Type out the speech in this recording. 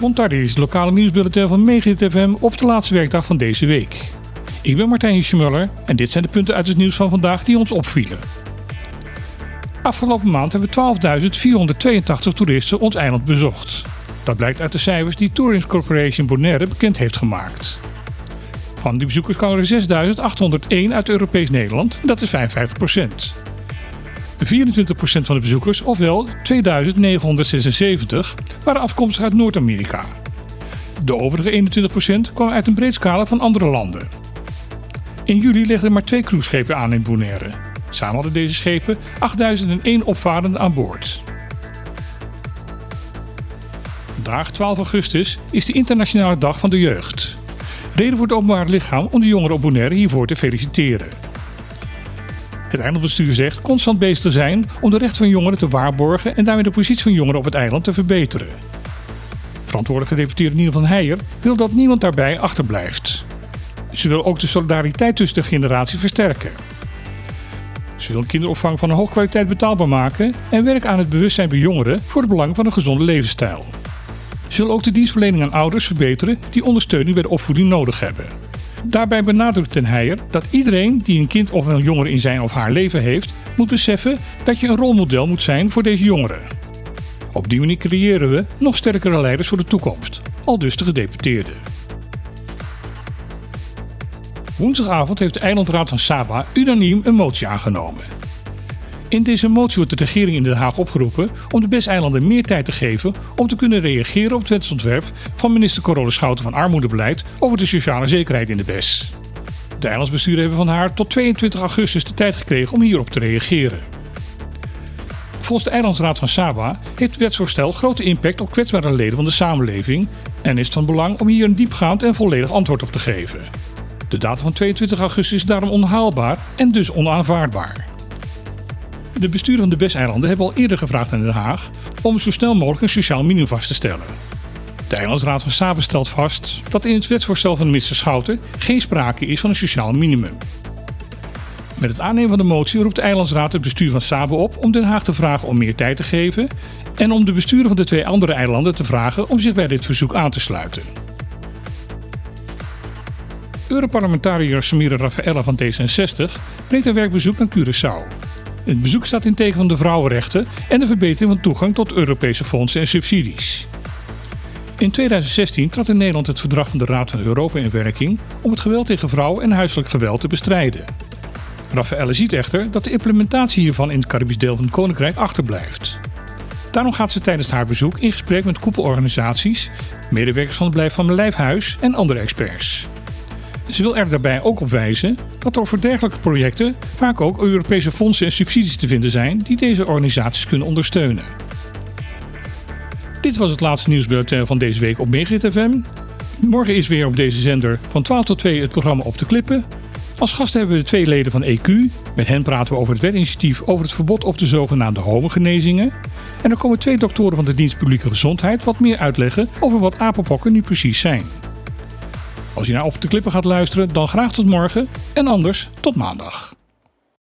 Montardi is het lokale nieuwsbulletin van Megahit FM op de laatste werkdag van deze week. Ik ben Martijn Hiesjemuller en dit zijn de punten uit het nieuws van vandaag die ons opvielen. Afgelopen maand hebben 12.482 toeristen ons eiland bezocht. Dat blijkt uit de cijfers die Tourist Corporation Bonaire bekend heeft gemaakt. Van die bezoekers kwamen er 6.801 uit Europees Nederland dat is 55%. 24% van de bezoekers, ofwel 2976, waren afkomstig uit Noord-Amerika. De overige 21% kwam uit een breed scala van andere landen. In juli legden maar twee cruiseschepen aan in Bonaire. Samen hadden deze schepen 8001 opvarenden aan boord. Vandaag, 12 augustus, is de Internationale Dag van de Jeugd. Reden voor het openbaar lichaam om de jongeren op Bonaire hiervoor te feliciteren. Het eilandbestuur zegt constant bezig te zijn om de rechten van jongeren te waarborgen en daarmee de positie van jongeren op het eiland te verbeteren. Verantwoordelijke gedeputeerde Niel van Heijer wil dat niemand daarbij achterblijft. Ze wil ook de solidariteit tussen de generaties versterken. Ze wil kinderopvang van een hoge kwaliteit betaalbaar maken en werkt aan het bewustzijn bij jongeren voor het belang van een gezonde levensstijl. Ze wil ook de dienstverlening aan ouders verbeteren die ondersteuning bij de opvoeding nodig hebben. Daarbij benadrukt Den Heijer dat iedereen die een kind of een jongere in zijn of haar leven heeft, moet beseffen dat je een rolmodel moet zijn voor deze jongeren. Op die manier creëren we nog sterkere leiders voor de toekomst, al dus de gedeputeerde. Woensdagavond heeft de eilandraad van Saba unaniem een motie aangenomen. In deze motie wordt de regering in Den Haag opgeroepen om de BES-eilanden meer tijd te geven om te kunnen reageren op het wetsontwerp van minister Carola Schouten van Armoedebeleid over de sociale zekerheid in de BES. De eilandsbesturen hebben van haar tot 22 augustus de tijd gekregen om hierop te reageren. Volgens de Eilandsraad van Saba heeft het wetsvoorstel grote impact op kwetsbare leden van de samenleving en is het van belang om hier een diepgaand en volledig antwoord op te geven. De datum van 22 augustus is daarom onhaalbaar en dus onaanvaardbaar. De besturen van de BES-eilanden hebben al eerder gevraagd aan Den Haag om zo snel mogelijk een sociaal minimum vast te stellen. De Eilandsraad van Saba stelt vast dat in het wetsvoorstel van minister Schouten geen sprake is van een sociaal minimum. Met het aannemen van de motie roept de Eilandsraad het bestuur van Saba op om Den Haag te vragen om meer tijd te geven en om de besturen van de twee andere eilanden te vragen om zich bij dit verzoek aan te sluiten. Europarlementariër Samira Raffaella van D66 brengt een werkbezoek aan Curaçao. Het bezoek staat in teken van de vrouwenrechten en de verbetering van toegang tot Europese fondsen en subsidies. In 2016 trad in Nederland het verdrag van de Raad van Europa in werking om het geweld tegen vrouwen en huiselijk geweld te bestrijden. Raffaelle ziet echter dat de implementatie hiervan in het Caribisch deel van het Koninkrijk achterblijft. Daarom gaat ze tijdens haar bezoek in gesprek met koepelorganisaties, medewerkers van het Blijf van mijn Lijfhuis en andere experts. Ze wil er daarbij ook op wijzen dat er voor dergelijke projecten vaak ook Europese fondsen en subsidies te vinden zijn die deze organisaties kunnen ondersteunen. Dit was het laatste nieuwsbulletin van deze week op Megahit FM. Morgen is weer op deze zender van 12 tot 2 het programma Op de Klippen. Als gast hebben we de twee leden van EQ. Met hen praten we over het wetinitiatief over het verbod op de zogenaamde homogenezingen. En er komen twee doktoren van de dienst publieke gezondheid wat meer uitleggen over wat apenpokken nu precies zijn. Als je naar Op de Klippen gaat luisteren, dan graag tot morgen en anders tot maandag.